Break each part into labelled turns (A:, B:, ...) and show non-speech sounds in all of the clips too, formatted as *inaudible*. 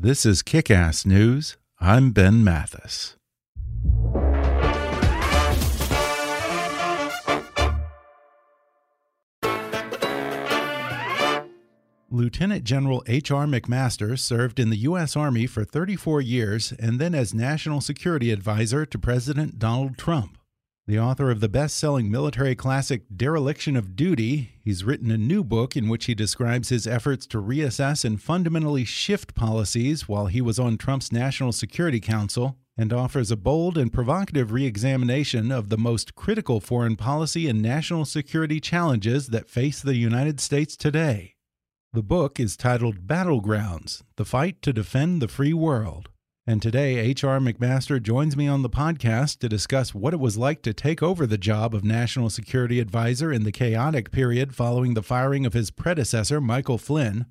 A: This is Kick Ass News. I'm Ben Mathis. Lieutenant General H.R. McMaster served in the U.S. Army for 34 years and then as National Security Advisor to President Donald Trump. The author of the best selling military classic Dereliction of Duty, he's written a new book in which he describes his efforts to reassess and fundamentally shift policies while he was on Trump's National Security Council, and offers a bold and provocative re examination of the most critical foreign policy and national security challenges that face the United States today. The book is titled Battlegrounds The Fight to Defend the Free World. And today, H.R. McMaster joins me on the podcast to discuss what it was like to take over the job of National Security Advisor in the chaotic period following the firing of his predecessor, Michael Flynn,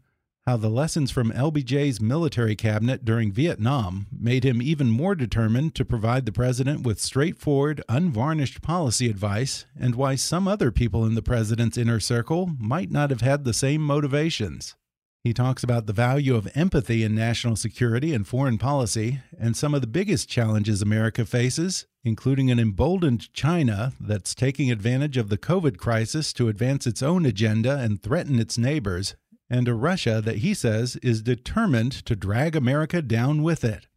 A: how the lessons from LBJ's military cabinet during Vietnam made him even more determined to provide the president with straightforward, unvarnished policy advice, and why some other people in the president's inner circle might not have had the same motivations. He talks about the value of empathy in national security and foreign policy, and some of the biggest challenges America faces, including an emboldened China that's taking advantage of the COVID crisis to advance its own agenda and threaten its neighbors, and a Russia that he says is determined to drag America down with it.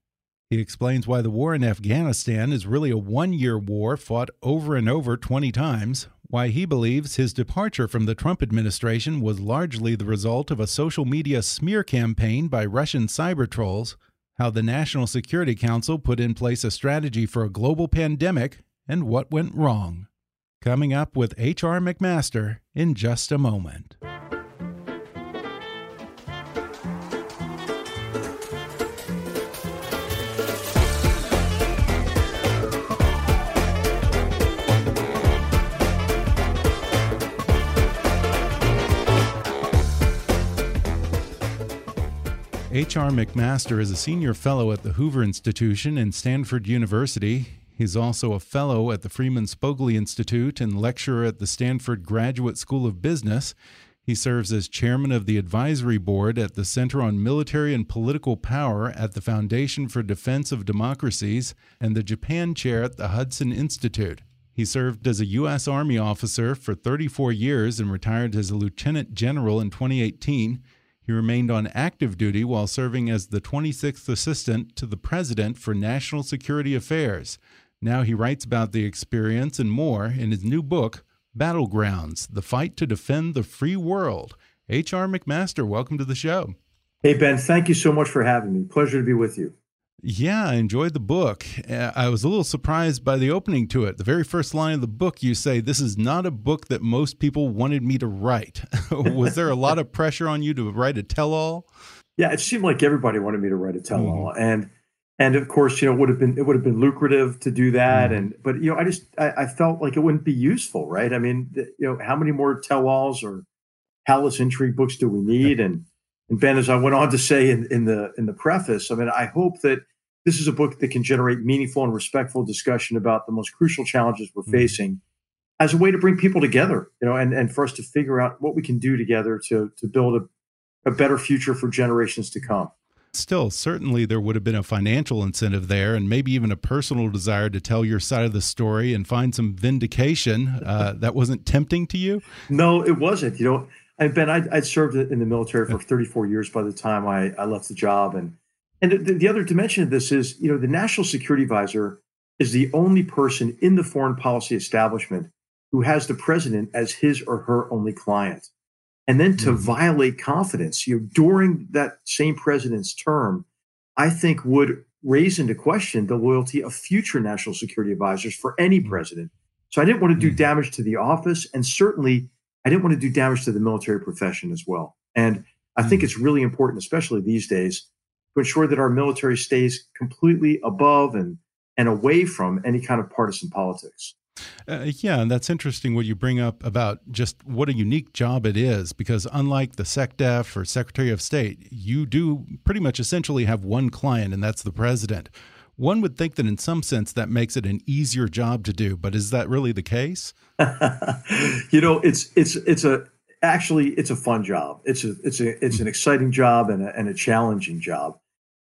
A: He explains why the war in Afghanistan is really a one year war fought over and over 20 times, why he believes his departure from the Trump administration was largely the result of a social media smear campaign by Russian cyber trolls, how the National Security Council put in place a strategy for a global pandemic, and what went wrong. Coming up with H.R. McMaster in just a moment. H.R. McMaster is a senior fellow at the Hoover Institution and Stanford University. He's also a fellow at the Freeman Spogli Institute and lecturer at the Stanford Graduate School of Business. He serves as chairman of the advisory board at the Center on Military and Political Power at the Foundation for Defense of Democracies and the Japan chair at the Hudson Institute. He served as a U.S. Army officer for 34 years and retired as a lieutenant general in 2018. He remained on active duty while serving as the 26th Assistant to the President for National Security Affairs. Now he writes about the experience and more in his new book, Battlegrounds The Fight to Defend the Free World. H.R. McMaster, welcome to the show.
B: Hey, Ben, thank you so much for having me. Pleasure to be with you.
A: Yeah, I enjoyed the book. Uh, I was a little surprised by the opening to it. The very first line of the book, you say, This is not a book that most people wanted me to write. *laughs* was there a lot of pressure on you to write a tell all?
B: Yeah, it seemed like everybody wanted me to write a tell all. Mm. And and of course, you know, it would have been it would have been lucrative to do that. Mm. And but you know, I just I, I, felt like it wouldn't be useful, right? I mean, you know, how many more tell alls or palace intrigue books do we need? And and Ben, as I went on to say in, in the in the preface, I mean, I hope that this is a book that can generate meaningful and respectful discussion about the most crucial challenges we're mm-hmm. facing as a way to bring people together, you know, and, and for us to figure out what we can do together to to build a, a better future for generations to come.
A: Still, certainly there would have been a financial incentive there and maybe even a personal desire to tell your side of the story and find some vindication. Uh, *laughs* that wasn't tempting to you?
B: No, it wasn't. You know, and Ben, I'd, I'd, served in the military for 34 years by the time I, I left the job. And, and the, the other dimension of this is, you know, the national security advisor is the only person in the foreign policy establishment who has the president as his or her only client. And then to mm-hmm. violate confidence, you know, during that same president's term, I think would raise into question the loyalty of future national security advisors for any mm-hmm. president. So I didn't want to do mm-hmm. damage to the office, and certainly I didn't want to do damage to the military profession as well. And I think mm. it's really important, especially these days, to ensure that our military stays completely above and, and away from any kind of partisan politics.
A: Uh, yeah, and that's interesting what you bring up about just what a unique job it is, because unlike the SecDef or Secretary of State, you do pretty much essentially have one client, and that's the president. One would think that in some sense that makes it an easier job to do, but is that really the case? *laughs*
B: you know, it's it's it's a actually it's a fun job. It's a it's a it's an exciting job and a, and a challenging job.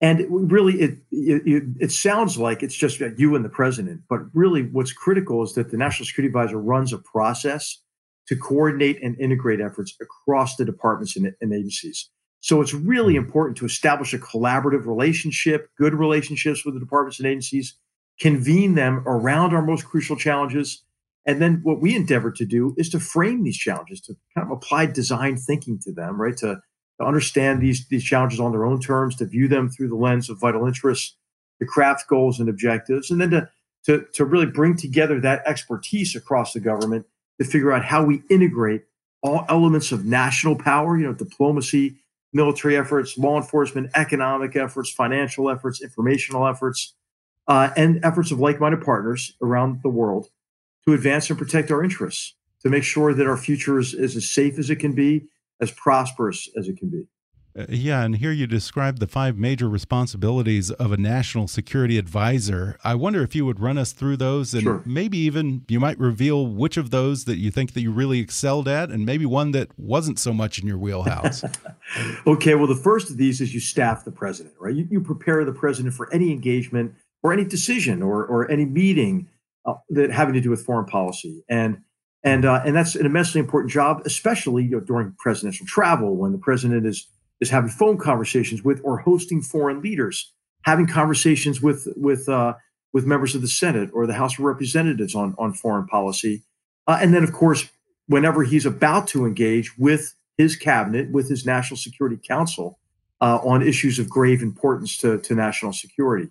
B: And really, it, it, it sounds like it's just you and the president, but really, what's critical is that the national security advisor runs a process to coordinate and integrate efforts across the departments and, and agencies. So it's really mm-hmm. important to establish a collaborative relationship, good relationships with the departments and agencies, convene them around our most crucial challenges. And then what we endeavor to do is to frame these challenges, to kind of apply design thinking to them, right? To, to understand these, these challenges on their own terms, to view them through the lens of vital interests, to craft goals and objectives, and then to, to, to really bring together that expertise across the government to figure out how we integrate all elements of national power, you know, diplomacy, military efforts, law enforcement, economic efforts, financial efforts, informational efforts, uh, and efforts of like minded partners around the world to advance and protect our interests, to make sure that our future is, is as safe as it can be, as prosperous as it can be.
A: Uh, yeah, and here you describe the five major responsibilities of a national security advisor. I wonder if you would run us through those and
B: sure.
A: maybe even you might reveal which of those that you think that you really excelled at and maybe one that wasn't so much in your wheelhouse. *laughs*
B: okay, well, the first of these is you staff the president, right? You, you prepare the president for any engagement or any decision or, or any meeting uh, that having to do with foreign policy. And and uh, and that's an immensely important job, especially you know, during presidential travel when the president is is having phone conversations with or hosting foreign leaders, having conversations with with uh, with members of the Senate or the House of Representatives on on foreign policy, uh, and then of course whenever he's about to engage with his cabinet, with his National Security Council uh, on issues of grave importance to, to national security.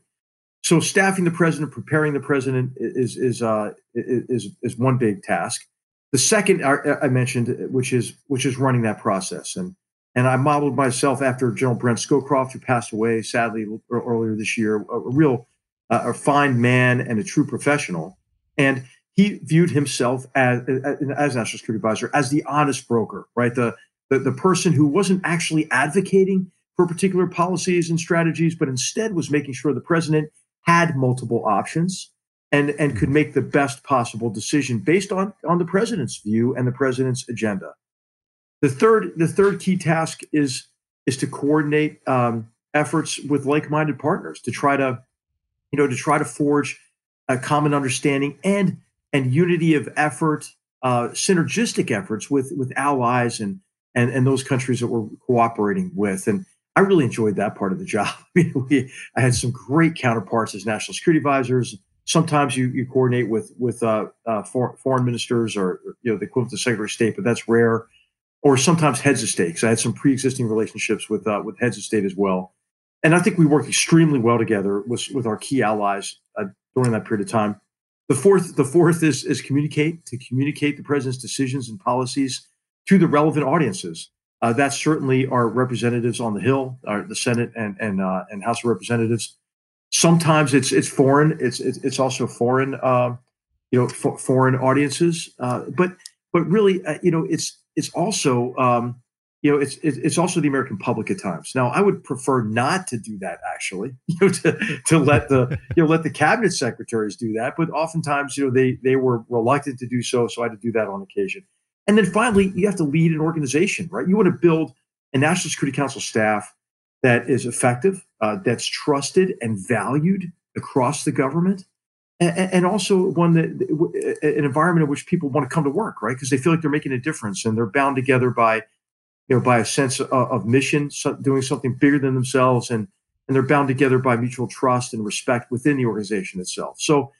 B: So staffing the president, preparing the president is is uh, is is one big task. The second I, mentioned, which is which is running that process, and and I modeled myself after General Brent Scowcroft, who passed away sadly earlier this year, a, a real, uh, a fine man and a true professional. And he viewed himself as, as national security advisor as the honest broker, right? The, the, the person who wasn't actually advocating for particular policies and strategies, but instead was making sure the president had multiple options and, and could make the best possible decision based on, on the president's view and the president's agenda. The third, the third key task is is to coordinate um, efforts with like-minded partners to try to, you know, to try to forge a common understanding and and unity of effort, uh, synergistic efforts with with allies and and and those countries that we're cooperating with. And I really enjoyed that part of the job. *laughs* we, I had some great counterparts as national security advisors. Sometimes you, you coordinate with with uh, uh, foreign, foreign ministers or you know the equivalent of Secretary of State, but that's rare or sometimes heads of state. Because I had some pre-existing relationships with uh, with heads of state as well, and I think we work extremely well together with with our key allies uh, during that period of time. The fourth, the fourth is is communicate to communicate the president's decisions and policies to the relevant audiences. Uh, that's certainly our representatives on the Hill, our, the Senate and and uh, and House of Representatives. Sometimes it's it's foreign. It's it's, it's also foreign, uh, you know, for, foreign audiences. Uh, but but really, uh, you know, it's it's also um, you know it's it's also the American public at times. Now, I would prefer not to do that actually, *laughs* you know, to to let the you know let the cabinet secretaries do that, but oftentimes you know they they were reluctant to do so, so I had to do that on occasion. And then finally, you have to lead an organization, right? You want to build a National Security Council staff that is effective, uh, that's trusted and valued across the government, and, and, also one that an environment in which people want to come to work, right? Because they feel like they're making a difference and they're bound together by, you know, by a sense of, of mission, doing something bigger than themselves, and and they're bound together by mutual trust and respect within the organization itself. So,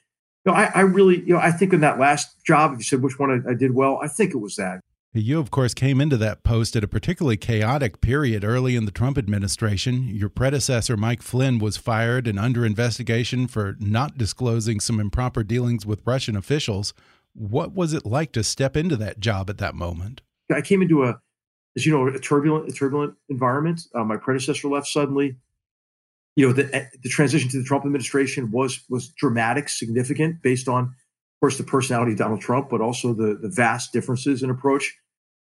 B: you know, I, I really, you know, I think in that last job, if you said which one I, I did well, I think it was that.
A: You, of course, came into that post at a particularly chaotic period early in the Trump administration. Your predecessor, Mike Flynn, was fired and under investigation for not disclosing some improper dealings with Russian officials. What was it like to step into that job at that moment?
B: I came into a, as you know, a turbulent, a turbulent environment. Uh, my predecessor left suddenly. You know, the the transition to the Trump administration was was dramatic, significant, based on, course, the personality of Donald Trump, but also the the vast differences in approach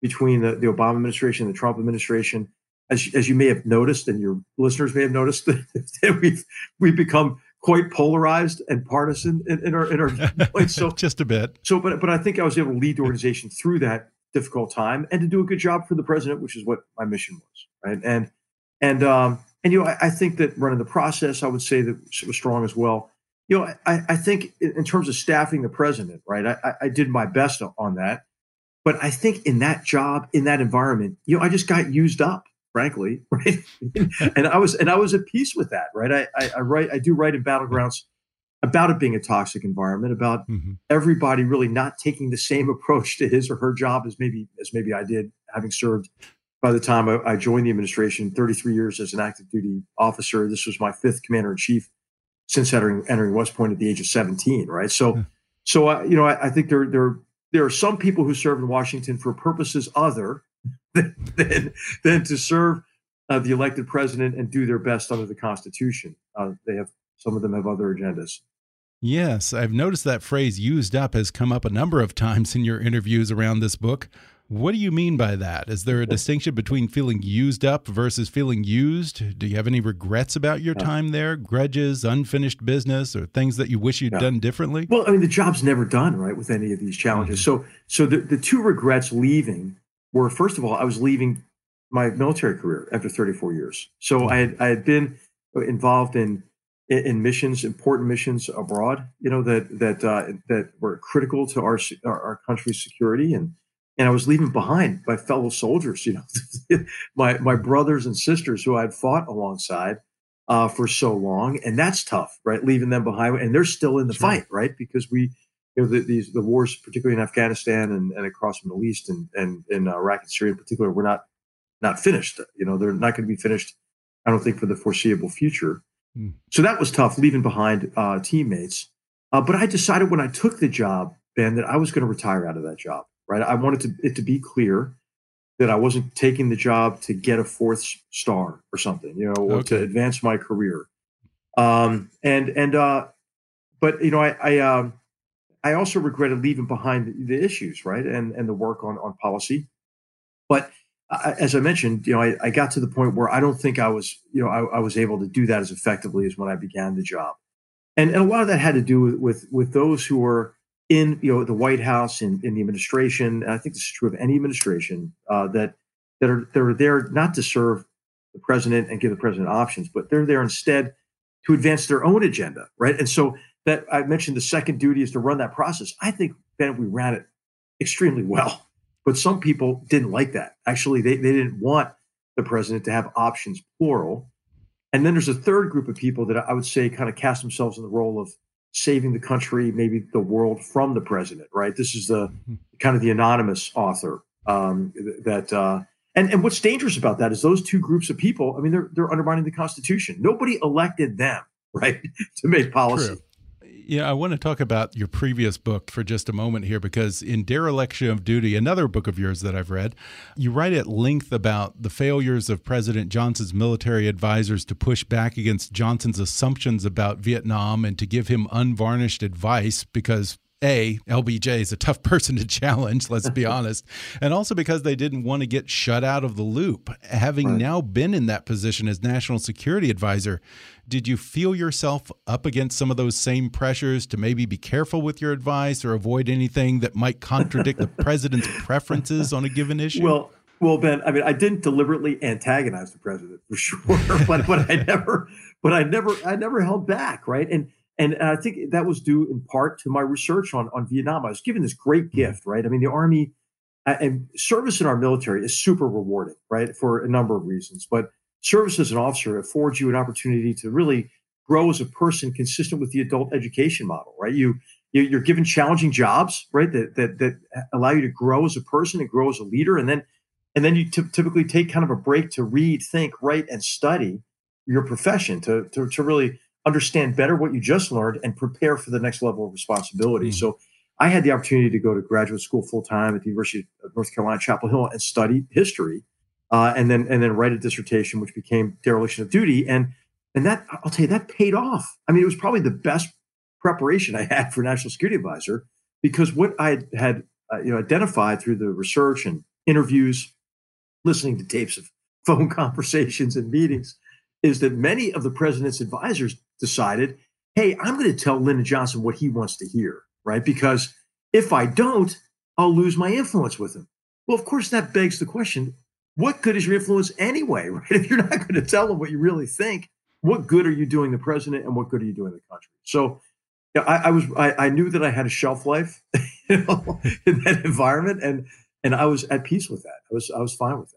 B: between the, the Obama administration and the Trump administration. As, as you may have noticed, and your listeners may have noticed, *laughs* that we've we've become quite polarized and partisan in, in our in our *laughs*
A: points. So just a bit.
B: So, but but I think I was able to lead the organization through that difficult time and to do a good job for the president, which is what my mission was, right? And and um and you know I, I think that running the process, I would say that was strong as well. You know, I, I think in terms of staffing the president, right? I, I did my best on that. But I think in that job, in that environment, you know, I just got used up, frankly, *laughs* right? and I was and I was at peace with that, right? I, I, I write I do write in battlegrounds about it being a toxic environment, about mm-hmm. everybody really not taking the same *laughs* approach to his or her job as maybe as maybe I did, having served by the time I, I joined the administration, 33 years as an active duty officer. This was my fifth commander in chief since entering entering West Point at the age of 17, right? So, yeah. so I, you know, I, I think there there there are some people who serve in Washington for purposes other *laughs* than, than, than to serve uh, the elected president and do their best under the Constitution. Uh, they have some of them have other agendas.
A: Yes, I've noticed that phrase used up has come up a number of times in your interviews around this book. What do you mean by that? Is there a distinction between feeling used up versus feeling used? Do you have any regrets about your time there? Grudges, unfinished business, or things that you wish you'd yeah. done differently?
B: Well, I mean, the job's never done, right, with any of these challenges. Mm -hmm. So, so the, the two regrets leaving were first of all, I was leaving my military career after 34 years. So mm -hmm. I had I had been involved in in missions, important missions abroad, you know, that that uh, that were critical to our our, our country's security and and I was leaving behind my fellow soldiers, you know, *laughs* my my brothers and sisters who I'd fought alongside uh, for so long, and that's tough, right? Leaving them behind, and they're still in the sure. fight, right? Because we, you know, the, these the wars, particularly in Afghanistan and, and across the Middle East and and in uh, Iraq and Syria in particular, we're not not finished. You know, they're not going to be finished. I don't think for the foreseeable future. Mm. So that was tough, leaving behind uh, teammates. Uh, but I decided when I took the job, Ben, that I was going to retire out of that job right? I wanted to, it to be clear that I wasn't taking the job to get a fourth star or something, you know, or okay. to advance my career. Um, and and uh, but you know, I I, um, I also regretted leaving behind the, issues, right, and and the work on on policy. But I, as I mentioned, you know, I, I, got to the point where I don't think I was, you know, I, I, was able to do that as effectively as when I began the job, and and a lot of that had to do with with, with those who were in you know the White House in, in the administration, and I think this is true of any administration uh, that that are that are there not to serve the president and give the president options, but they're there instead to advance their own agenda, right? And so that I mentioned the second duty is to run that process. I think Ben, we ran it extremely well, but some people didn't like that. Actually, they they didn't want the president to have options plural. And then there's a third group of people that I would say kind of cast themselves in the role of saving the country, maybe the world from the president, right? This is the mm-hmm. kind of the anonymous author um, that. Uh, and, and what's dangerous about that is those two groups of people. I mean, they're they're undermining the Constitution. Nobody elected them, *laughs* right, to make policy. True.
A: Yeah, I want to talk about your previous book for just a moment here because in Dereliction of Duty, another book of yours that I've read, you write at length about the failures of President Johnson's military advisors to push back against Johnson's assumptions about Vietnam and to give him unvarnished advice because a LBJ is a tough *laughs* person to challenge. Let's be honest, and also because they didn't want to get shut out of the loop. Having right. now been in that position as national security advisor, did you feel yourself up against some of those same pressures to maybe be careful with your advice or avoid anything that might contradict the *laughs* president's preferences on a given issue?
B: Well, Well, Ben, I mean, I didn't deliberately antagonize the president for sure, *laughs* but but I never, but I never, I never held back, right? And and, and I think that was due in part to my research on on Vietnam. I was given this great mm-hmm. gift, right? I mean, the army and service in our military is super rewarding, right, for a number of reasons. But service as an officer affords you an opportunity to really grow as a person, consistent with the adult education model, right? You you're given challenging jobs, right, that that that allow you to grow as a person and grow as a leader, and then and then you t- typically take kind of a break to read, think, write, and study your profession to, to, to really understand better what you just learned and prepare for the next level of responsibility. Mm. So I had the opportunity to go to graduate school full time at the University of North Carolina, Chapel Hill, and study history, uh, and then and then write a dissertation, which became dereliction of duty. And and that I'll tell you that paid off. I mean, it was probably the best preparation I had for national security advisor because what I had uh, you know identified through the research and interviews, listening to tapes of *laughs* phone conversations and meetings, is that many of the president's advisors decided, hey, I'm going to tell Lyndon Johnson what he wants to hear right? Because if I don't, I'll lose my influence with him. Well, of course, that begs the question what good is your influence anyway, *laughs* right? If you're not going to tell them what you really think, what good are you doing the president and what good are you doing the country? So yeah, I, I was I, I, knew that I had a shelf life *laughs* you know, in that environment and and I was at peace with that. I was I was fine with that.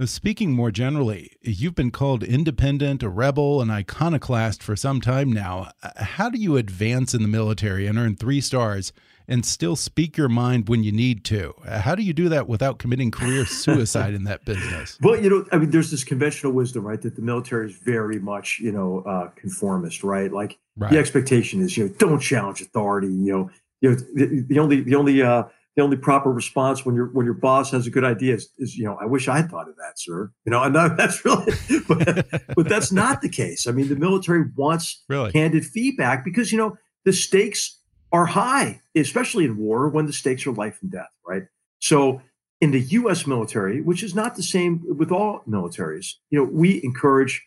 A: Uh, speaking more generally, you've been called independent, a rebel, an iconoclast for some time now. Uh, how do you advance in the military and earn three stars and still speak your mind when you need to? Uh, how do you do that without committing career suicide in that *laughs* business?
B: Well, you know, I mean, there's this conventional wisdom, right, that the military is very much, you know, uh, conformist, right? Like right. the expectation is, you know, don't challenge authority. You know, you know, the, the only the only uh, the only proper response when your when your boss has a good idea is, is you know I wish I had thought of that, sir. You know, and *laughs* that's really, but, but that's not the case. I mean, the military wants really? candid feedback because you know the stakes are high, especially in war when the stakes are life and death, right? So in the U.S. military, which is not the same with all militaries, you know, we encourage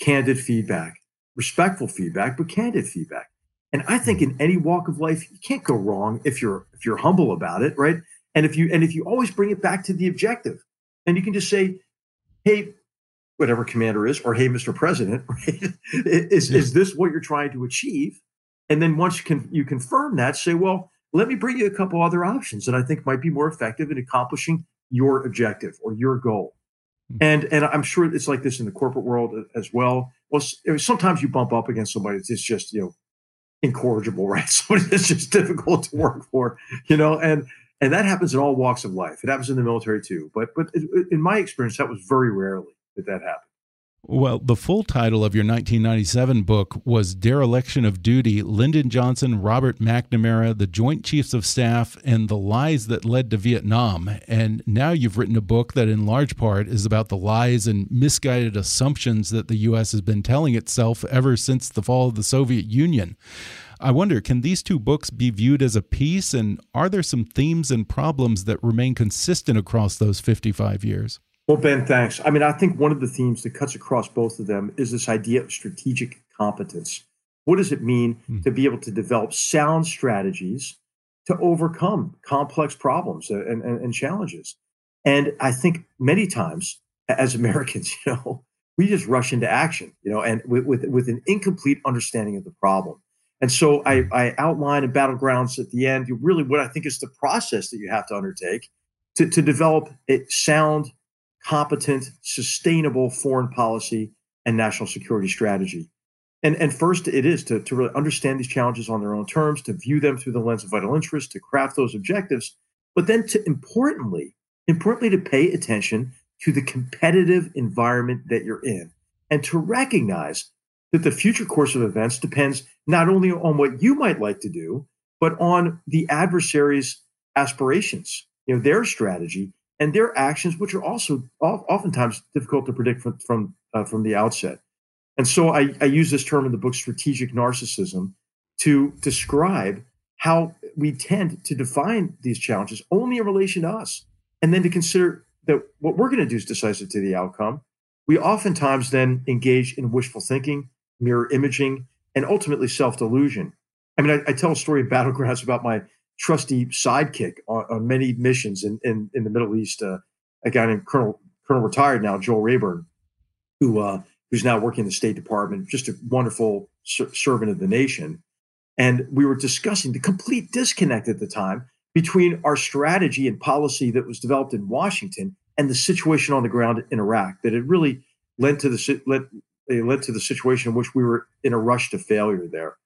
B: candid feedback, respectful feedback, but candid feedback. And I think in any walk of life, you can't go wrong if you're if you're humble about it, right? And if you and if you always bring it back to the objective, and you can just say, "Hey, whatever commander is," or "Hey, Mr. President, *laughs* right? is yeah. is this what you're trying to achieve?" And then once you can you confirm that, say, "Well, let me bring you a couple other options that I think might be more effective in accomplishing your objective or your goal." Hmm. And and I'm sure it's like this in the corporate world as well. Well, sometimes you bump up against somebody that's just you know incorrigible, right? *laughs* Somebody that's just difficult to work for, you know, and and that happens in all walks of life. It happens in the military too, but but in my experience, that was very rarely that that happened.
A: Well, the full title of your 1997 book was Dereliction of Duty Lyndon Johnson, Robert McNamara, the Joint Chiefs of Staff, and the Lies That Led to Vietnam. And now you've written a book that, in large part, is about the lies and misguided assumptions that the U.S. has been telling itself ever since the fall of the Soviet Union. I wonder, can these two books be viewed as a piece? And are there some themes and problems that remain consistent across those 55 years?
B: Well, Ben, thanks. I mean, I think one of the themes that cuts across both of them is this idea of strategic competence. What does it mean mm. to be able to develop sound strategies to overcome complex problems and, and, and challenges? And I think many times as Americans, *laughs* you know, we just rush into action, you know, and with, with, with an incomplete understanding of the problem. And so I, hmm. I outline in Battlegrounds at the end really what I think is the process that you have to undertake to, to develop a sound competent, sustainable foreign policy and national security strategy. And, and first, it is to, to really understand these challenges on their own terms, to view them through the lens of vital interest, to craft those objectives, but then to importantly, importantly, to pay attention to the competitive environment that you're in and to recognize that the future course of events depends not only on what you might like to do, but on the adversary's aspirations, you know, their strategy and their actions, which are also oftentimes difficult to predict from from, uh, from the outset. And so I, I use this term in the book, strategic narcissism, to describe how we tend to define these challenges only in relation to us, and then to consider that what we're going to do is decisive to the outcome. We oftentimes then engage in wishful thinking, mirror imaging, and ultimately self delusion. I mean, I, I, tell a story in *laughs* Battlegrounds about my trusty sidekick on, on many missions in, in, in the Middle East. Uh, a guy named Colonel Colonel retired now, Joel Rayburn, who uh, who's now working in the State Department, just a wonderful ser- servant of the nation. And we were discussing the complete disconnect at the time between our strategy and policy that was developed in Washington and the situation on the ground in Iraq. That it really led to the led, led to the situation in which we were in a rush to failure there.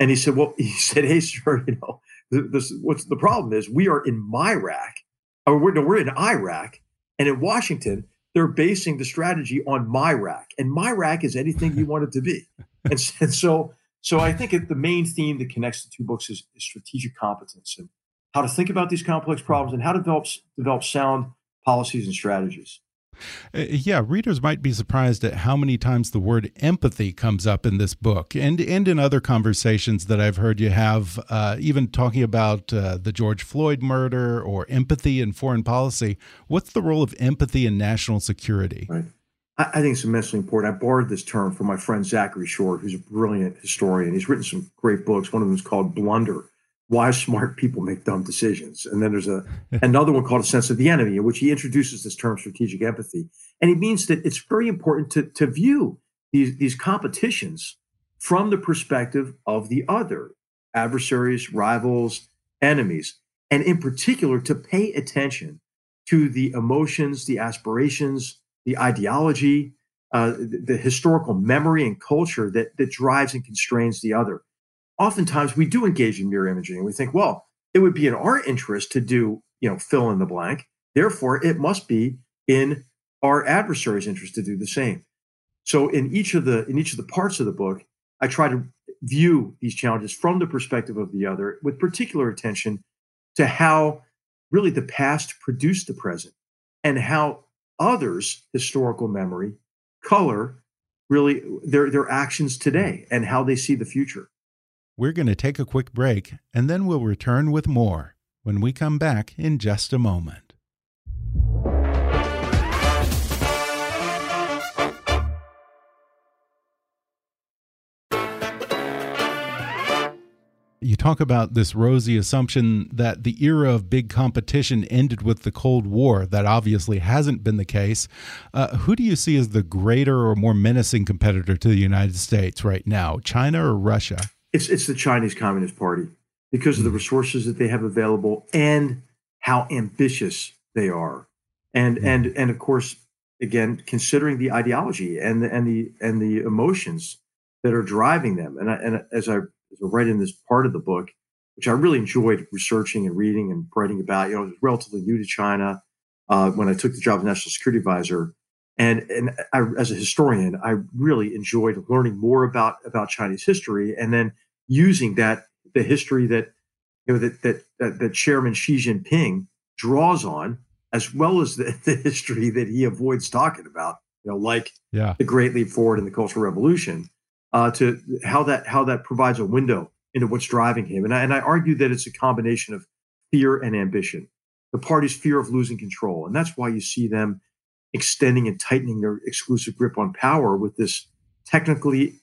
B: And he said, "Well, *laughs* he said, hey, sir, you know, this, what's the problem is we are in MIRAC, or we're, no, we're in Iraq, and in Washington, they're basing the strategy on MIRAC, and MIRAC is anything you want it to be. And, and so, so I think the main theme that connects the two books is, is strategic competence and how to think about these complex problems and how to develop develop sound policies and strategies.
A: Uh, yeah, readers might be surprised at how many times the word empathy comes up in this book, and and in other conversations that I've heard you have, uh, even talking about uh, the George Floyd murder or empathy in foreign policy. What's the role of empathy in national security?
B: Right. I, I think it's immensely important. I borrowed this term from my friend Zachary Shore, who's a brilliant historian. He's written some great books. One of them is called Blunder why smart people make dumb decisions. And then there's a another one called a sense of the enemy, in which he introduces this term strategic empathy. And he means that it's very important to, to view these, these competitions from the perspective of the other, adversaries, rivals, enemies, and in particular to pay attention to the emotions, the aspirations, the ideology, uh, the, the historical memory and culture that, that drives and constrains the other oftentimes we do engage in mirror imaging and we think, well, it would be in our interest to do, you know, fill in the blank. Therefore, it must be in our adversary's interest to do the same. So in each of the in each of the parts of the book, I try to view these challenges from the perspective of the other with particular attention to how really the past produced the present and how others historical memory color really their their actions today and how they see the future
A: we're going to take a quick break and then we'll return with more when we come back in just a moment. You talk about this rosy assumption that the era of big competition ended with the Cold War. That obviously hasn't been the case. Uh, who do you see as the greater or more menacing competitor to the United States right now, China or Russia?
B: It's it's the Chinese Communist Party because of the hmm. resources that they have available and how ambitious they are, and mm. and and of course, again, considering the ideology and the and the and the emotions that are driving them. And I, and as I, as I write in this part of the book, which I really enjoyed researching and reading and writing about, you know, I was relatively new to China uh, when I took the job as national security advisor. And, and I, as a historian, I really enjoyed learning more about, about Chinese history and then using that the history that you know that that that, that Chairman Xi Jinping draws on, as well as the, *laughs* the history that he avoids talking about, you know, like yeah. the Great Leap Forward and the Cultural Revolution, uh, to how that how that provides a window into what's driving him. And I, and I argue that it's a combination of fear and ambition. The party's fear of losing control, and that's why you see them extending and tightening their exclusive grip on power with this technically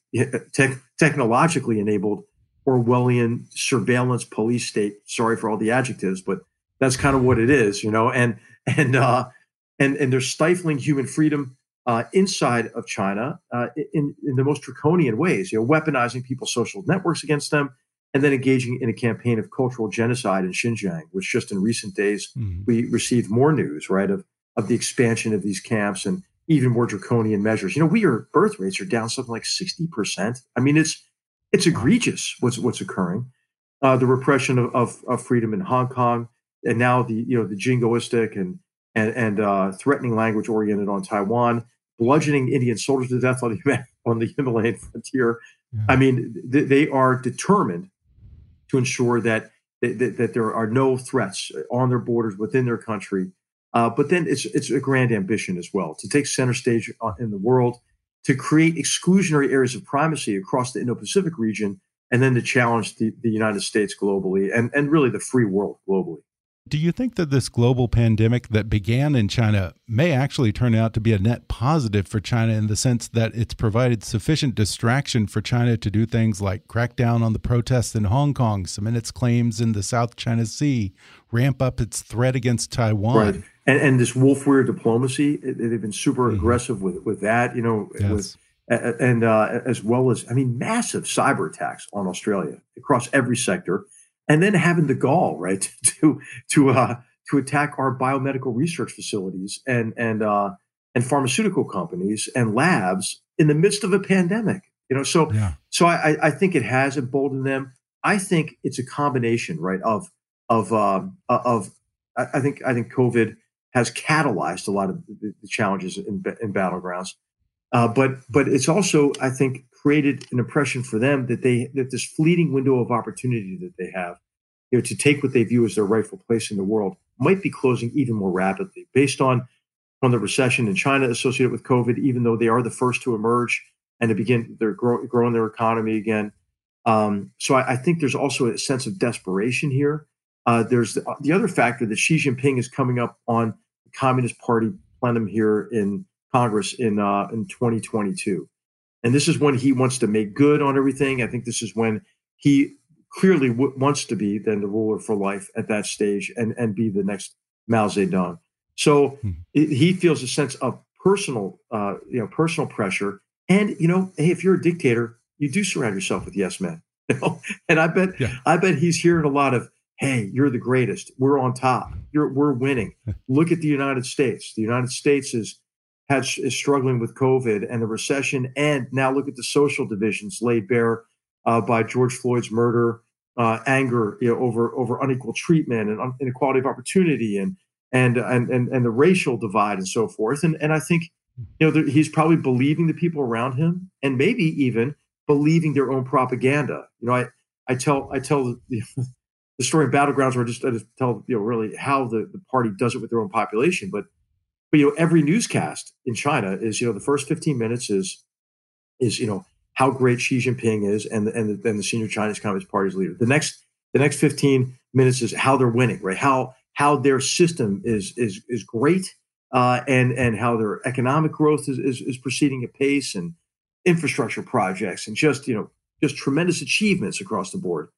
B: te- technologically enabled Orwellian surveillance police state. Sorry for all the adjectives, but that's kind of what it is, you know. And and uh, and and they're stifling human freedom uh, inside of China uh, in in the most draconian ways. You know, weaponizing people's social networks against them, and then engaging in a campaign of cultural genocide in Xinjiang, which just in recent days mm-hmm. we received more news, right, of of the expansion of these camps and even more draconian measures. You know, we are birth rates are down something like sixty percent. I mean, it's it's egregious what's what's occurring. Uh, the repression of, of, of, freedom in Hong Kong, and now the you know the jingoistic and and and uh, threatening language oriented on Taiwan, bludgeoning Indian soldiers to death on the *laughs* on the Himalayan frontier. Yeah. I mean, th- they are determined to ensure that, that that there are no threats on their borders within their country. Uh, but then it's it's a grand ambition as well to take center stage uh, in the world to create exclusionary areas of primacy across the Indo-Pacific region, and then to challenge the, the United States globally and, and really the free world globally.
A: Do you think that this global pandemic that began in China may actually turn out to be a net positive for China in the sense that it's provided sufficient distraction for China to do things like crack down on the protests in Hong Kong, cement its claims in the South China Sea, ramp up its threat against Taiwan?
B: Right and, and this wolf warrior diplomacy. They've been super mm -hmm. aggressive with with that. You know, yes. with and uh, as well as I mean, massive cyber attacks on Australia across every sector, and then having the gall right *laughs* to to uh, to attack our biomedical research facilities and and uh, and pharmaceutical companies and labs in the midst of a pandemic. You know, so yeah. so I, I think it has emboldened them. I think it's a combination, right, of of um, of I think I think COVID has catalyzed a lot of the, challenges in, in battlegrounds. Uh, but but it's also, I think, created an impression for them that they that this fleeting window of opportunity that they have, you know, to take what they view as their rightful place in the world might be closing even more rapidly, based on on the recession in China associated with COVID. Even though they are the first to emerge and to begin, they're grow, growing their economy again. Um, so I, I, think there's also a sense of desperation here. Uh, there's the, the, other factor that Xi Jinping is coming up on the Communist Party plenum here in Congress in uh, in 2022, and this is when he wants to make good on everything. I think this is when he clearly w- wants to be then the ruler for life at that stage and and be the next Mao Zedong. So hmm. it, he feels a sense of personal, uh, you know, personal pressure. And you know, hey, if you're a dictator, you do surround yourself with yes men. *laughs* You know? And I bet, yeah. I bet he's hearing a lot of, "Hey, you're the greatest. We're on top. You're, we're winning. *laughs* Look at the United States. The United States is had is struggling with COVID and the recession, and now look at the social divisions laid bare uh, by George Floyd's murder, uh, anger you know, over over unequal treatment and inequality of opportunity, and and and and and the racial divide and so forth. And and I think you know he's probably believing the people around him, and maybe even believing their own propaganda. You know, I I tell I tell the, the story of battlegrounds where I just I just tell you know really how the the party does it with their own population, but but you know every newscast in China is you know the first 15 minutes is is you know how great Xi Jinping is and and the, and the senior Chinese Communist Party's leader. The next the next 15 minutes is how they're winning, right? How how their system is is is great, uh, and and how their economic growth is, is, is proceeding at pace, and infrastructure projects, and just you know just tremendous achievements across the board.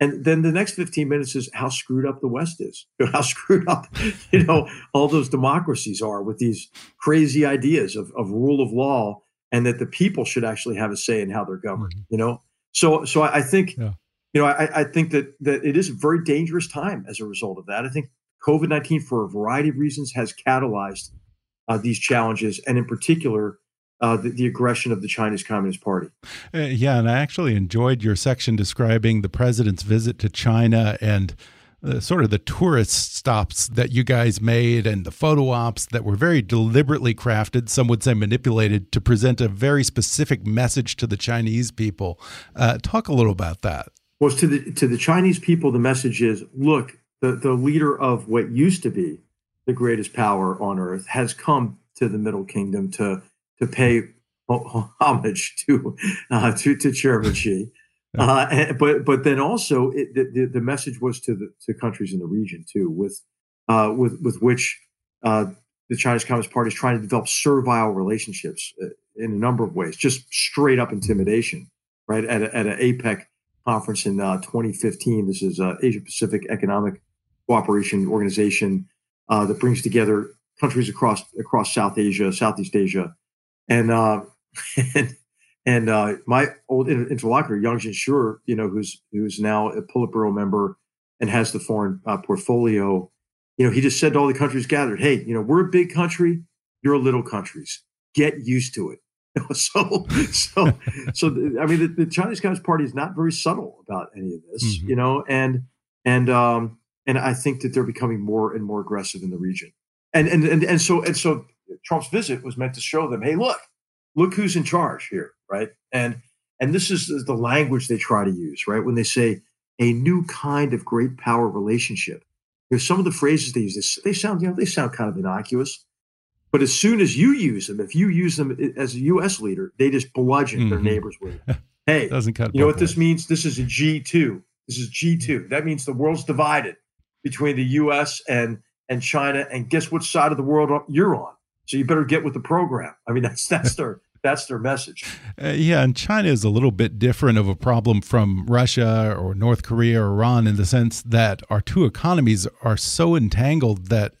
B: And then the next 15 minutes is how screwed up the West is, *laughs* how screwed up, you know, all those democracies are with these crazy ideas of, of rule of law and that the people should actually have a say in how they're governed, mm-hmm. you know? So, so I, I think, yeah. you know, I, I think that, that it is a very dangerous time as a result of that. I think COVID 19, for a variety of reasons, has catalyzed uh, these challenges. And in particular, uh, the, the, aggression of the Chinese Communist Party.
A: Uh, yeah, and I actually enjoyed your section describing the president's visit to China and uh, sort of the tourist stops that you guys made and the photo ops that were very deliberately crafted, some would say manipulated, to present a very specific message to the Chinese people. Uh, talk a little about that.
B: Well, to the to the Chinese people, the message is: look, the the leader of what used to be the greatest power on earth has come to the Middle Kingdom to to pay homage to uh, to to Chairman Xi. *laughs* Uh, and, but but then also it, the, the message was to the to countries in the region too, with uh, with with which uh, the Chinese Communist Party is trying to develop servile relationships uh, in a number of ways, just straight up intimidation. Right at a, at an APEC conference in uh, 2015, this is uh, Asia Pacific Economic Cooperation Organization that brings together countries across across South Asia, Southeast Asia, and uh, *laughs* and, and uh, my old interlocutor, Yang Jiechi you know, who's who's now a Politburo member and has the foreign uh, portfolio, you know, he just said to all the countries gathered, "Hey, you know, we're a big country, you're little countries. Get used to it." *laughs* so, so, *laughs* so, I mean, the, the, Chinese Communist Party is not very subtle about any of this, mm-hmm. you know, and and um, and I think that they're becoming more and more aggressive in the region, and and and and so and so Trump's visit was meant to show them, hey, look, look who's in charge here, right? And and this is the language they try to use, right? When they say a new kind of great power relationship. There's some of the phrases they use, they sound, you know, they sound kind of innocuous. But as soon as you use them, if you use them as a U.S. leader, they just bludgeon mm-hmm. their neighbors with it. *laughs* Hey, doesn't cut you know what this means? This is a G2. This is G2. That means the world's divided between the U.S. and and China. And guess what side of the world you're on? So you better get with the program. I mean, *laughs* that's that's their that's their message.
A: Uh, yeah, and China is a little bit different of a problem from Russia or North Korea or Iran in the sense that our two economies are so entangled that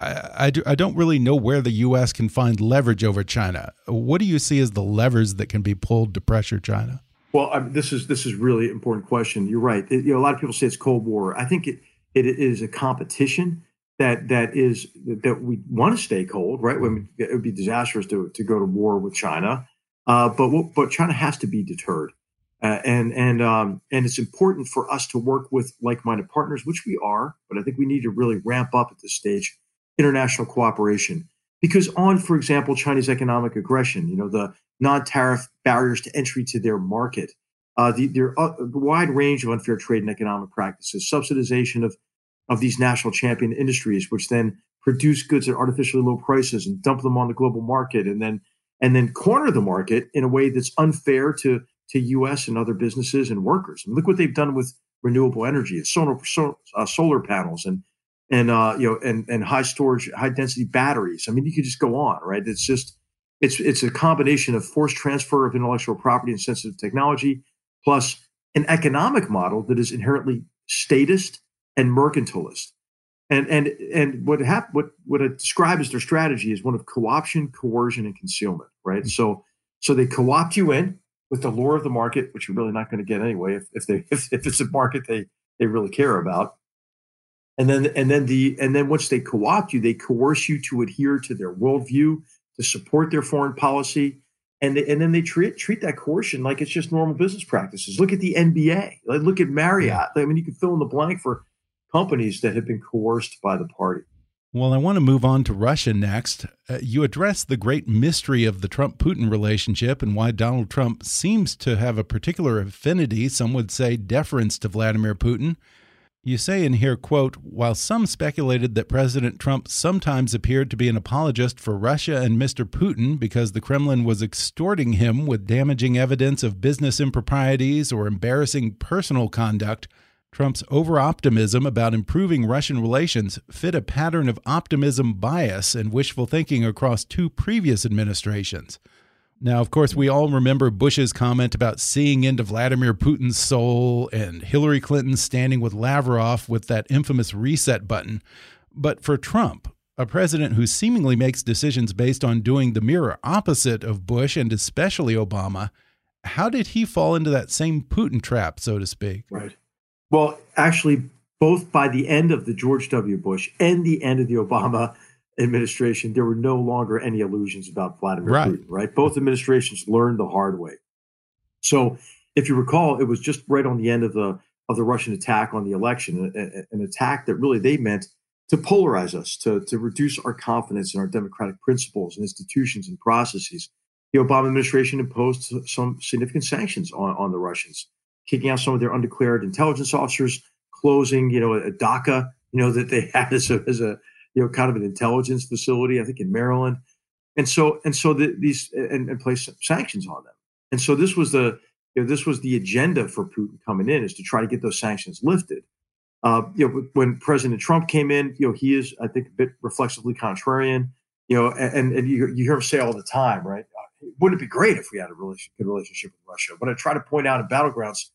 A: I, I, do, I don't really know where the U.S. can find leverage over China. What do you see as the levers that can be pulled to pressure China?
B: Well, I mean, this is this is really important question. You're right. It, you know, a lot of people say it's Cold War. I think it it is a competition that that is that we want to stay cold, right? Mean, it would be disastrous to to go to war with China, uh, but but China has to be deterred, uh, and and um, and it's important for us to work with like-minded partners, which we are. But I think we need to really ramp up at this stage international cooperation because on, for example, Chinese economic aggression, you know, the non-tariff barriers to entry to their market, uh, the, there are a wide range of unfair trade and economic practices, subsidization of of these national champion industries, which then produce goods at artificially low prices and dump them on the global market, and then and then corner the market in a way that's unfair to to U.S. and other businesses and workers. And look what they've done with renewable energy, solar uh, solar panels, and and uh, you know and and high storage, high density batteries. I mean, you could just go on, right? It's just it's it's a combination of forced transfer of intellectual property and sensitive technology, plus an economic model that is inherently statist and mercantilist. And and and what hap- what what I describe as their strategy is one of co-option, coercion, and concealment. Right. Mm-hmm. So so they co-opt you in with the lure of the market, which you're really not going to get anyway if, if they *laughs* if, if it's a market they they really care about. And then and then the and then once they co-opt you, they coerce you to adhere to their worldview, to support their foreign policy, and they, and then they treat treat that coercion like it's just normal business practices. Look at the NBA. Like, look at Marriott. I mean, you can fill in the blank for companies that have been coerced by the party.
A: Well, I want to move on to Russia next. Uh, you address the great mystery of the Trump Putin relationship and why Donald Trump seems to have a particular affinity, some would say deference to Vladimir Putin. You say in here, quote, while some speculated that President Trump sometimes appeared to be an apologist for Russia and Mr. Putin because the Kremlin was extorting him with damaging evidence of business improprieties or embarrassing personal conduct, Trump's overoptimism about improving Russian relations fit a pattern of optimism bias and wishful thinking across two previous administrations. Now, of course, we all remember Bush's comment about seeing into Vladimir Putin's soul and Hillary Clinton standing with Lavrov with that infamous reset button. But for Trump, a president who seemingly makes decisions based on doing the mirror opposite of Bush and especially Obama, how did he fall into that same Putin trap, so to speak?
B: Right. Well, actually, both by the end of the George W. Bush and the end of the Obama administration, there were no longer any illusions about Vladimir right. Putin, right? Both administrations learned the hard way. So, if you recall, it was just right on the end of the of the Russian attack on the election, an attack that really they meant to polarize us, to, to reduce our confidence in our democratic principles and institutions and processes. The Obama administration imposed some significant sanctions on, on the Russians kicking out some of their undeclared intelligence officers, closing, you know, a dacha, you know, *laughs* that they had as a, as a you know, kind of an intelligence facility, I think in Maryland. And so, and so the, these, and, and place sanctions on them. And so this was the, you know, this was the agenda for Putin coming in is to try to get those sanctions lifted. Uh, you know, when President Trump came in, you know, he is, I think, a bit reflexively contrarian. You know, and and you, you hear him say all the time, right? Wouldn't it be great if we had a relation, good relationship with Russia? What I try to point out in battlegrounds,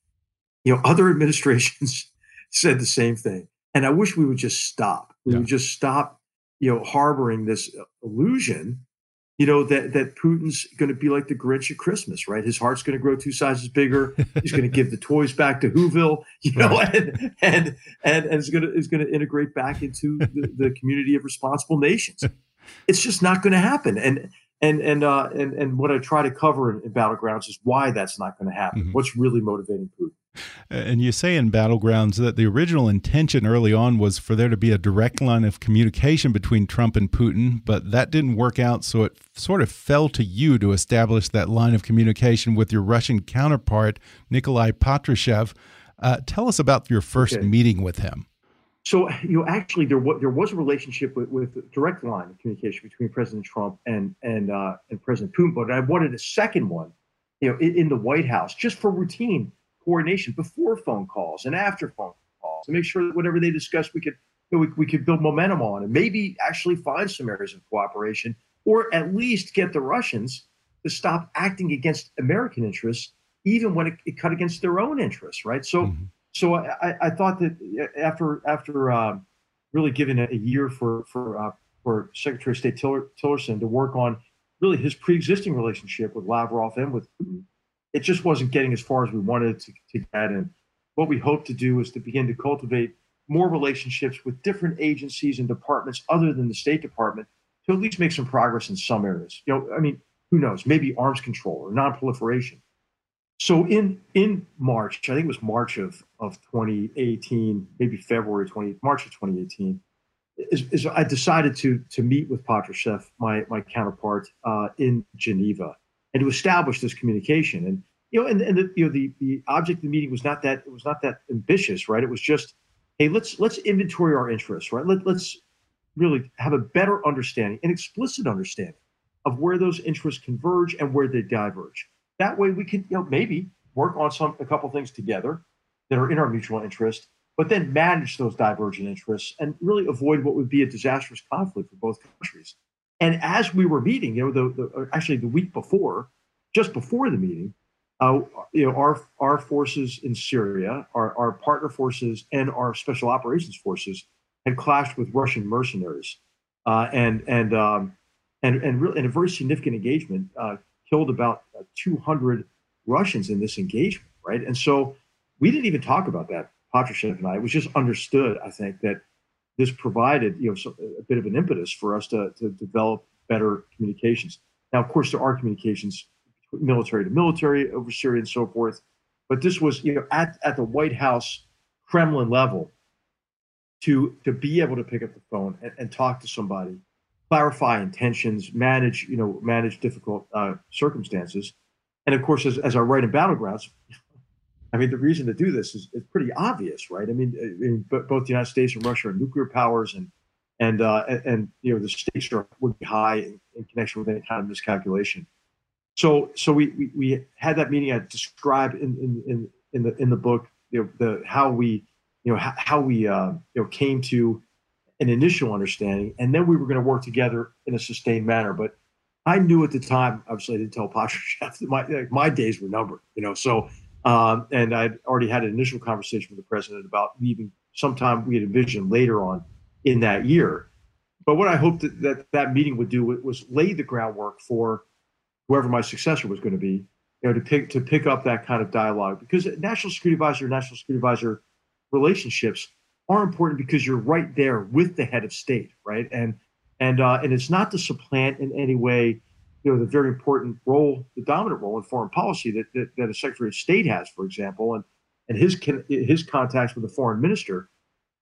B: you know, other *laughs* administrations said the same thing, and I wish we would just stop. We yeah. would just stop, you know, harboring this uh, illusion, you know, that that Putin's going to be like the Grinch at Christmas, right? His heart's going to grow two sizes bigger. He's going to give the toys back to Whoville, *laughs* you know, right. and and and and is going to is going to integrate back into the, the community of responsible nations. *laughs* It's just not going to happen, and and and uh, and and what I try to cover in, in battlegrounds is why that's not going to happen. Mm -hmm. What's really motivating Putin?
A: And you say in battlegrounds that the original intention early on was for there to be a direct line of communication between Trump and Putin, but that didn't work out. So it sort of fell to you to establish that line of communication with your Russian counterpart, Nikolai Patrushev. Uh, tell us about your first okay. meeting with him.
B: So you know, actually, there was there was a relationship with, with direct line of communication between President Trump and and uh, and President Putin, but I wanted a second one, you know, in, in, the White House just for routine coordination before phone calls and after phone calls to make sure that whatever they discussed, we could you know, we, we could build momentum on and maybe actually find some areas of cooperation, or at least get the Russians to stop acting against American interests, even when it, it cut against their own interests, right? So. Mm-hmm so I, I, thought that after after uh, really giving a year for for uh, for Secretary of State Tiller, Tillerson to work on really his pre-existing relationship with Lavrov and with Putin. It just wasn't getting as far as we wanted to, to get. And what we hope to do is to begin to cultivate more relationships with different agencies and departments other than the State Department to at least make some progress in some areas. You know, I mean, who knows? Maybe arms control or non-proliferation. So in in March, I think it was March of of 2018, maybe February 20 March of 2018, is, is I decided to to meet with Patrushev, my my counterpart uh, in Geneva, and to establish this communication. And you know, and, and the, you know the the object of the meeting was not that it was not that ambitious, right? It was just, hey, let's let's inventory our interests, right? Let, let's really have a better understanding, an explicit understanding of where those interests converge and where they diverge. That way, we could you know maybe work on some a couple things together that are in our mutual interest but then manage those divergent interests and really avoid what would be a disastrous conflict for both countries. And as we were meeting, you know, the, the actually the week before, just before the meeting, uh, you know, our our forces in Syria, our, our partner forces, and our special operations forces had clashed with Russian mercenaries, uh, and and um, and and really, in a very significant engagement, uh, killed about uh, 200 Russians in this engagement, right? And so we didn't even talk about that Patrushev and I. It was just understood, I think, that this provided you know a bit of an impetus for us to, to develop better communications. Now, of course, there are communications military to military over Syria and so forth, but this was you know at, at the White House Kremlin level to to be able to pick up the phone and, and talk to somebody, clarify intentions, manage you know manage difficult uh, circumstances, and of course, as, as I write in Battlegrounds, *laughs* I mean, the reason to do this is, is pretty obvious, right? I mean, I mean, both the United States and Russia are nuclear powers, and and uh, and you know the stakes are would be high in, in, connection with any kind of miscalculation. So so we we, we had that meeting. I described in in in, in the in the book, you know, the how we you know how, how we uh, you know came to an initial understanding, and then we were going to work together in a sustained manner. But I knew at the time, obviously, I didn't tell Patrushev *laughs* that my my days were numbered. You know, so um, and I'd already had an initial conversation with the president about leaving sometime we had envisioned later on in that year. But what I hoped that that, that meeting would do was lay the groundwork for whoever my successor was going to be, you know, to pick to pick up that kind of dialogue because national security advisor, national security advisor relationships are important because you're right there with the head of state, right? And and uh, and it's not to supplant in any way you know the very important role, the dominant role in foreign policy that that, that a Secretary of State has, for example, and and his his contacts with the foreign minister.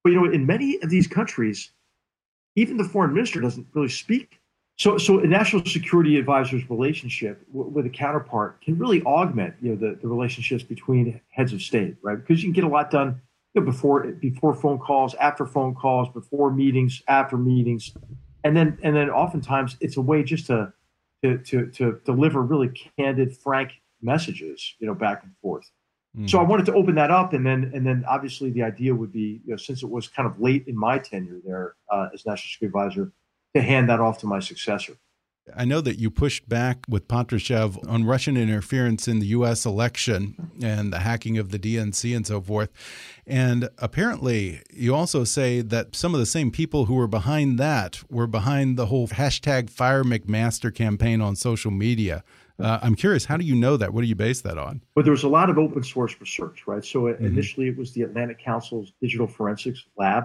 B: But you know, in many of these countries, even the foreign minister doesn't really speak. So, so a national security advisor's relationship w- with a counterpart can really augment, you know, the, the relationships between heads of state, right? Because you can get a lot done you know, before before phone calls, after phone calls, before meetings, after meetings, and then and then oftentimes it's a way just to to, to, to deliver really candid, frank messages, you know, back and forth. Mm. So I wanted to open that up, and then and then obviously the idea would be, you know, since it was kind of late in my tenure there uh, as national security advisor, to hand that off to my successor.
A: I know that you pushed back with Patrushev on Russian interference in the U.S. election and the hacking of the DNC and so forth. And apparently, you also say that some of the same people who were behind that were behind the whole hashtag Fire McMaster campaign on social media. Uh, I'm curious, how do you know that? What do you base that on?
B: Well, there was a lot of open source research, right? So mm -hmm. initially, it was the Atlantic Council's Digital Forensics Lab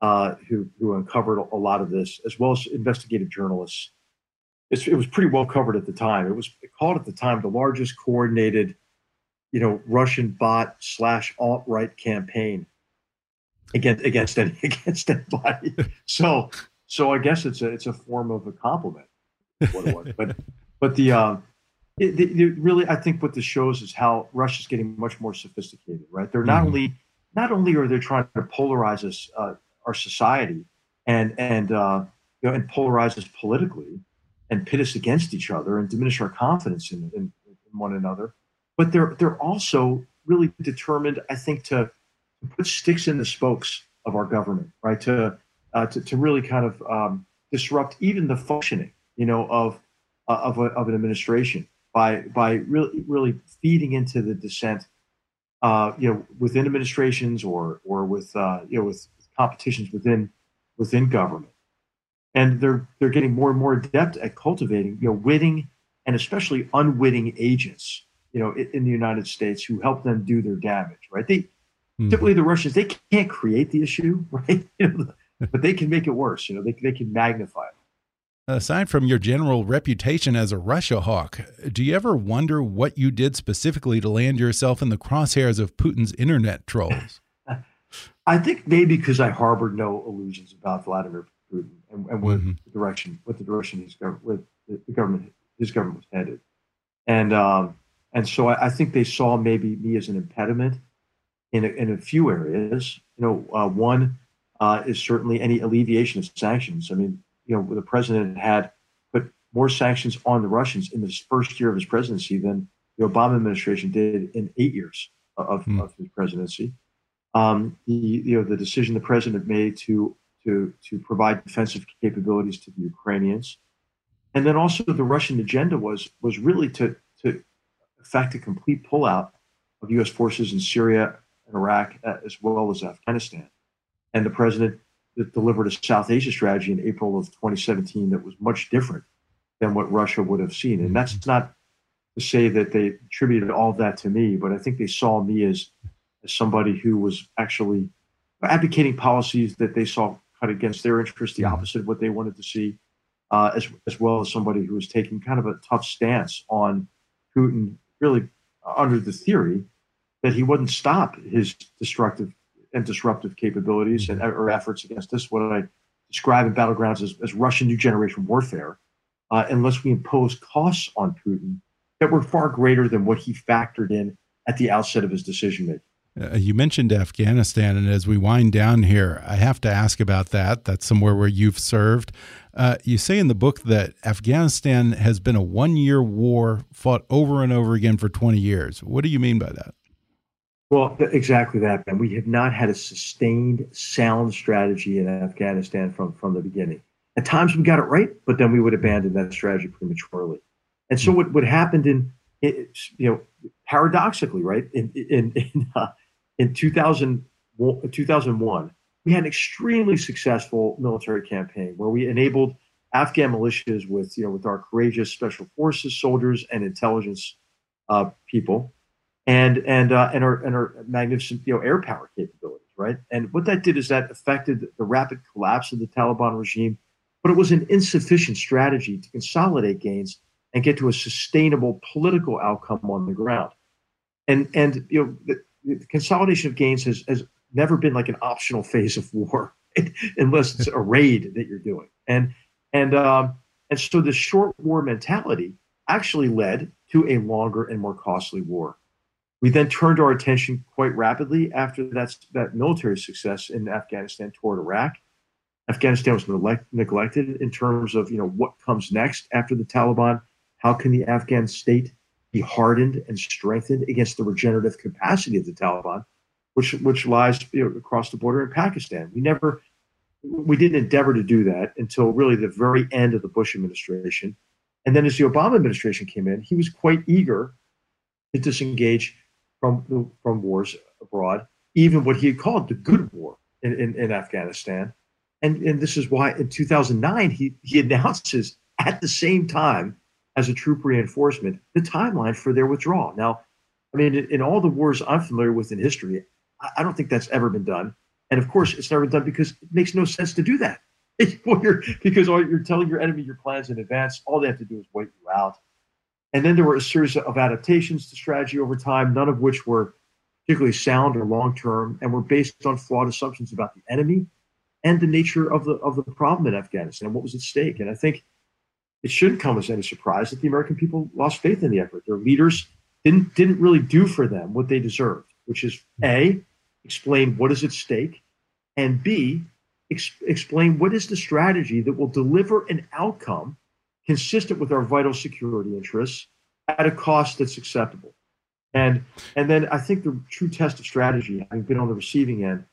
B: uh, who, who uncovered a lot of this, as well as investigative journalists it was pretty well covered at the time. It was called at the time the largest coordinated, you know, Russian bot slash alt right campaign against against any *laughs* against anybody. so so I guess it's a it's a form of a compliment. What it was. but but the um, it, it, really I think what this shows is how Russia's getting much more sophisticated. Right? They're not mm-hmm. only not only are they trying to polarize us uh, our society and and uh, you know and polarize us politically and pit us against each other and diminish our confidence in, in, in one another. But they're they're also really determined, I think, to, put sticks in the spokes of our government, right? To uh, to, to really kind of um, disrupt even the functioning, you know, of uh, of, a, of an administration by by really really feeding into the dissent, uh, you know, within administrations or or with uh, you know with competitions within within government. And they're they're getting more and more adept at cultivating, you know, witting and especially unwitting agents, you know, in, in the United States who help them do their damage. Right? They mm-hmm. typically the Russians they can't create the issue, *laughs* right? You know, *laughs* but they can make it worse. You know, they they can magnify it.
A: Aside from your general reputation as a Russia hawk, do you ever wonder what you did specifically to land yourself in the crosshairs of Putin's internet trolls? *laughs*
B: I think maybe because I harbored no illusions about Vladimir Putin and, and what mm -hmm. the direction, what the direction his with the government, his government was headed, and um, and so I, I, think they saw maybe me as an impediment in a, in a few areas. You know, uh, one uh, is certainly any alleviation of sanctions. I mean, you know, the president had put more sanctions on the Russians in this first year of his presidency than the Obama administration did in eight years of, mm. of his presidency. Um, the, you know, the decision the president made to to to provide defensive capabilities to the Ukrainians, and then also the Russian agenda was was really to to effect a complete pullout of U.S. forces in Syria and Iraq as well as Afghanistan. And the president that delivered a South Asia strategy in April of 2017 that was much different than what Russia would have seen. And that's mm-hmm. not to say that they attributed all of that to me, but I think they saw me as, as somebody who was actually advocating policies that they saw cut against their interests, the mm-hmm. opposite of what they wanted to see, uh, as, as well as somebody who was taking kind of a tough stance on Putin, really under the theory that he wouldn't stop his destructive and disruptive capabilities and or efforts against this, what I describe in battlegrounds as, as Russian new generation warfare, uh, unless we impose costs on Putin that were far greater than what he factored in at the outset of his decision making.
A: Uh, you mentioned Afghanistan, and as we wind down here, I have to ask about that. That's somewhere where you've served. Uh, you say in the book that Afghanistan has been a one year war fought over and over again for 20 years. What do you mean by that?
B: Well, exactly that, Ben. We have not had a sustained, sound strategy in Afghanistan from, from the beginning. At times we got it right, but then we would abandon that strategy prematurely. And so what, what happened in, you know, paradoxically, right, in, in, in, uh, in 2000, 2001, we had an extremely successful military campaign where we enabled Afghan militias with, you know, with our courageous special forces soldiers and intelligence uh, people and and uh, and our and our magnificent you know air power capabilities, right? And what that did is that affected the rapid collapse of the Taliban regime, but it was an insufficient strategy to consolidate gains and get to a sustainable political outcome on the ground. And and you know consolidation of gains has has never been like an optional phase of war, *laughs* unless it's a raid that you're doing. And and um, and so the short war mentality actually led to a longer and more costly war. We then turned our attention quite rapidly after that, that military success in Afghanistan toward Iraq. Afghanistan was neglect, neglected in terms of you know what comes next after the Taliban. How can the Afghan state be hardened and strengthened against the regenerative capacity of the Taliban, which which lies you know, across the border in Pakistan? We never we didn't endeavor to do that until really the very end of the Bush administration. And then as the Obama administration came in, he was quite eager to disengage from from wars abroad, even what he had called the good war in, in, in Afghanistan. And, and this is why in 2009 he, he announces at the same time as a troop reinforcement the timeline for their withdrawal. Now, I mean, in, all the wars I'm familiar with in history, I, I, don't think that's ever been done. And of course, it's never done because it makes no sense to do that. *laughs* because all, you're telling your enemy your plans in advance, all they have to do is wait you out. And then there were a series of adaptations to strategy over time, none of which were particularly sound or long term, and were based on flawed assumptions about the enemy and the nature of the of the problem in Afghanistan and what was at stake. And I think it shouldn't come as any surprise that the American people lost faith in the effort. Their leaders didn't didn't really do for them what they deserved, which is a explain what is at stake, and b ex- explain what is the strategy that will deliver an outcome consistent with our vital security interests at a cost that's acceptable. And and then I think the true test of strategy, having been on the receiving end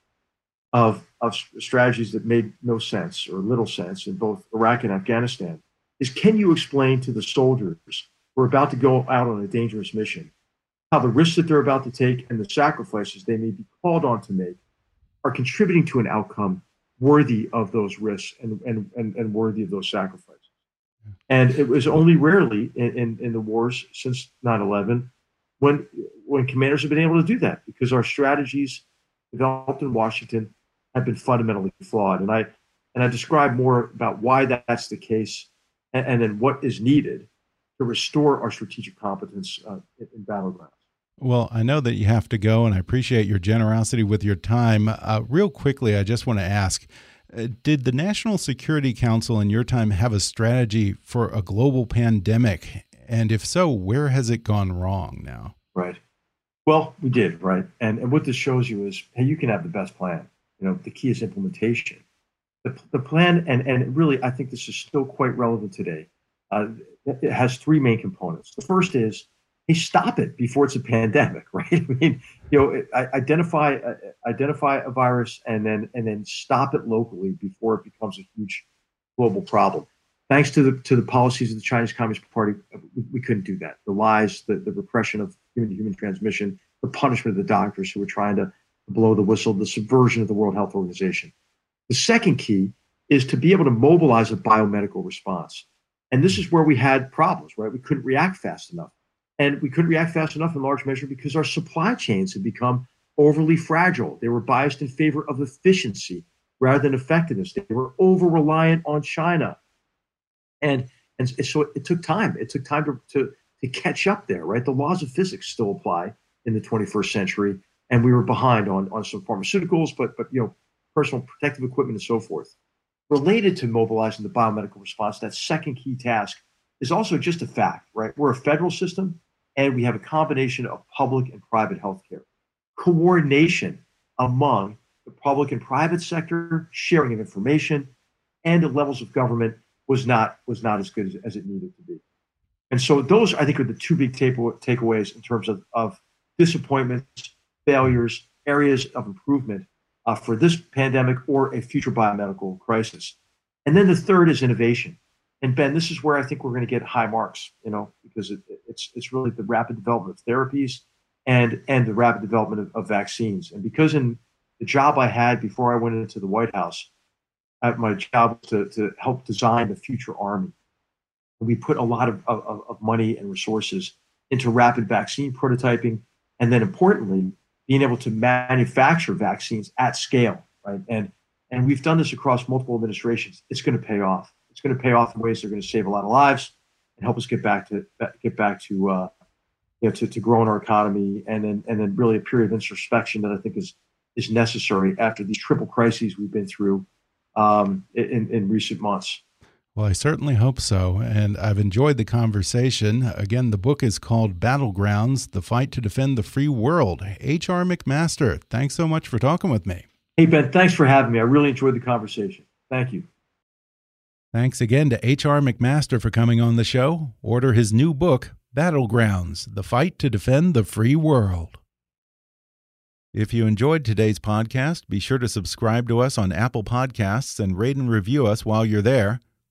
B: of of strategies that made no sense or little sense in both Iraq and Afghanistan, is can you explain to the soldiers who are about to go out on a dangerous mission how the risks that they're about to take and the sacrifices they may be called on to make are contributing to an outcome worthy of those risks and, and, and, and worthy of those sacrifices. And it was only rarely in, in, in the wars since 9 11 when, when commanders have been able to do that because our strategies developed in Washington have been fundamentally flawed. And I, and I describe more about why that's the case and, and then what is needed to restore our strategic competence uh, in, in battlegrounds.
A: Well, I know that you have to go, and I appreciate your generosity with your time. Uh, real quickly, I just want to ask uh, Did the National Security Council in your time have a strategy for a global pandemic? And if so, where has it gone wrong now?
B: Right. Well, we did, right? And, and what this shows you is hey, you can have the best plan. You know, the key is implementation. The, the plan, and, and really, I think this is still quite relevant today. Uh, it has three main components. The first is hey, stop it before it's a pandemic, *laughs* right? I mean, you know, identify uh, identify a virus and then and then stop it locally before it becomes a huge global problem. Thanks to the to the policies of the Chinese Communist Party, we, we couldn't do that. The lies, the, the repression of human to human transmission, the punishment of the doctors who were trying to blow the whistle, the subversion of the World Health Organization. The second key is to be able to mobilize a biomedical response. And this is where we had problems, right? We couldn't react fast enough. And we couldn't react fast enough in large measure because our supply chains had become overly fragile. They were biased in favor of efficiency rather than effectiveness. They were over reliant on China. And, and so it took time. It took time to, to, to catch up there, right? The laws of physics still apply in the 21st century. And we were behind on, on some pharmaceuticals, but, but, you know, personal protective equipment and so forth. Related to mobilizing the biomedical response, that second key task is also just a fact, right? We're a federal system and we have a combination of public and private healthcare. Coordination among the public and private sector, sharing of information, and the levels of government was not was not as good as, as it needed to be. And so those, I think, are the two big take- takeaways in terms of, of disappointments, failures, areas of improvement uh, for this pandemic or a future biomedical crisis. And then the third is innovation and Ben, this is where I think we're going to get high marks, you know, because it, it's it's really the rapid development of therapies and and the rapid development of, of, vaccines. And because in the job I had before I went into the White House, I, my job was to, to help design the future army. And we put a lot of, of, of money and resources into rapid vaccine prototyping, and then importantly, being able to manufacture vaccines at scale, right? And and we've done this across multiple administrations. It's going to pay off it's going to pay off in ways that are going to save a lot of lives and help us get back to get back to uh, you know to, to growing our economy and then and then really a period of introspection that I think is is necessary after these triple crises we've been through um, in, in recent months.
A: Well, I certainly hope so. And I've enjoyed the conversation. Again, the book is called Battlegrounds The Fight to Defend the Free World. H.R. McMaster, thanks so much for talking with me.
B: Hey, Ben, thanks for having me. I really enjoyed the conversation. Thank you.
A: Thanks again to H.R. McMaster for coming on the show. Order his new book, Battlegrounds The Fight to Defend the Free World. If you enjoyed today's podcast, be sure to subscribe to us on Apple Podcasts and rate and review us while you're there.